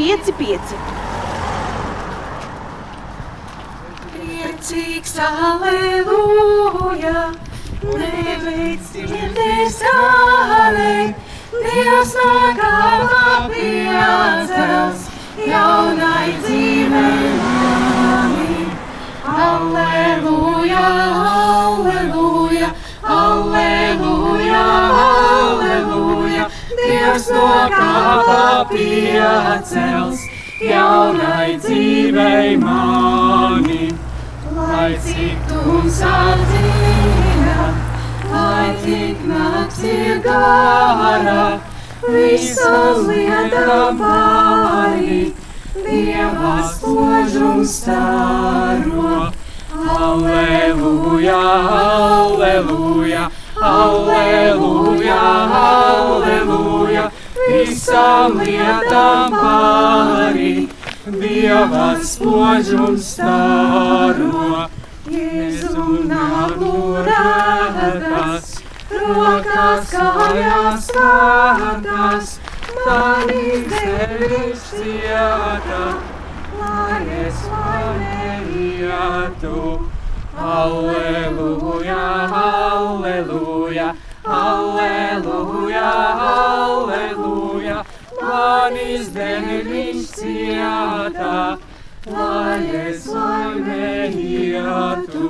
5-5. Priecīgs, aleluja, nebeidz dzirdēs skanē, Dievs nāk piecels, jaunai dzīvei mani. Aleluja, aleluja, aleluja, Dievs nāk piecels, jaunai dzīvei mani. Lai cik tumsā dzīve, lai cik nakts ir gara, visam lietam pāri, Dieva spožums staro. Alleluja, alleluja, alleluja, alleluja, visam lietam pāri. Dieva spožums staro, Jēzu nagu rētas, rokās kājās vārdas, manis devis cieta, lai es laimētu. Alleluja, alleluja, alleluja, alleluja, manis devis cieta, lai es laimētu.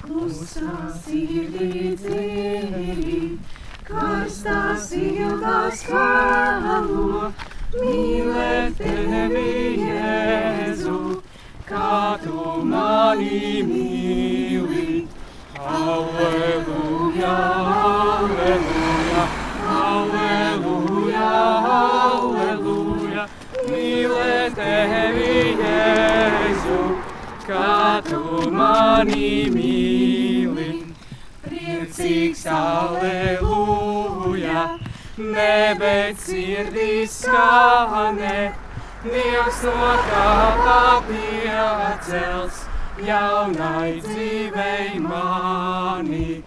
Klusā sirdī dzīvi, karstās ilgās kālo, mīlēt tu mani mīli. Alleluja, alleluja, alleluja, alleluja, mīlēt tevi, Jēzu, kā tu mani mīli. Priecīgs, alleluja, nebēc sirdī skanē, Dievs no kāpā piecels, jaunai dzīvei mani.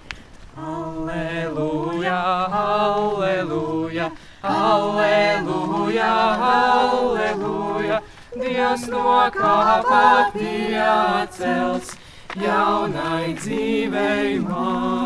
Alleluja, alleluja, alleluja, alleluja, Dievs no kāpā piecels, jaunai dzīvei mani.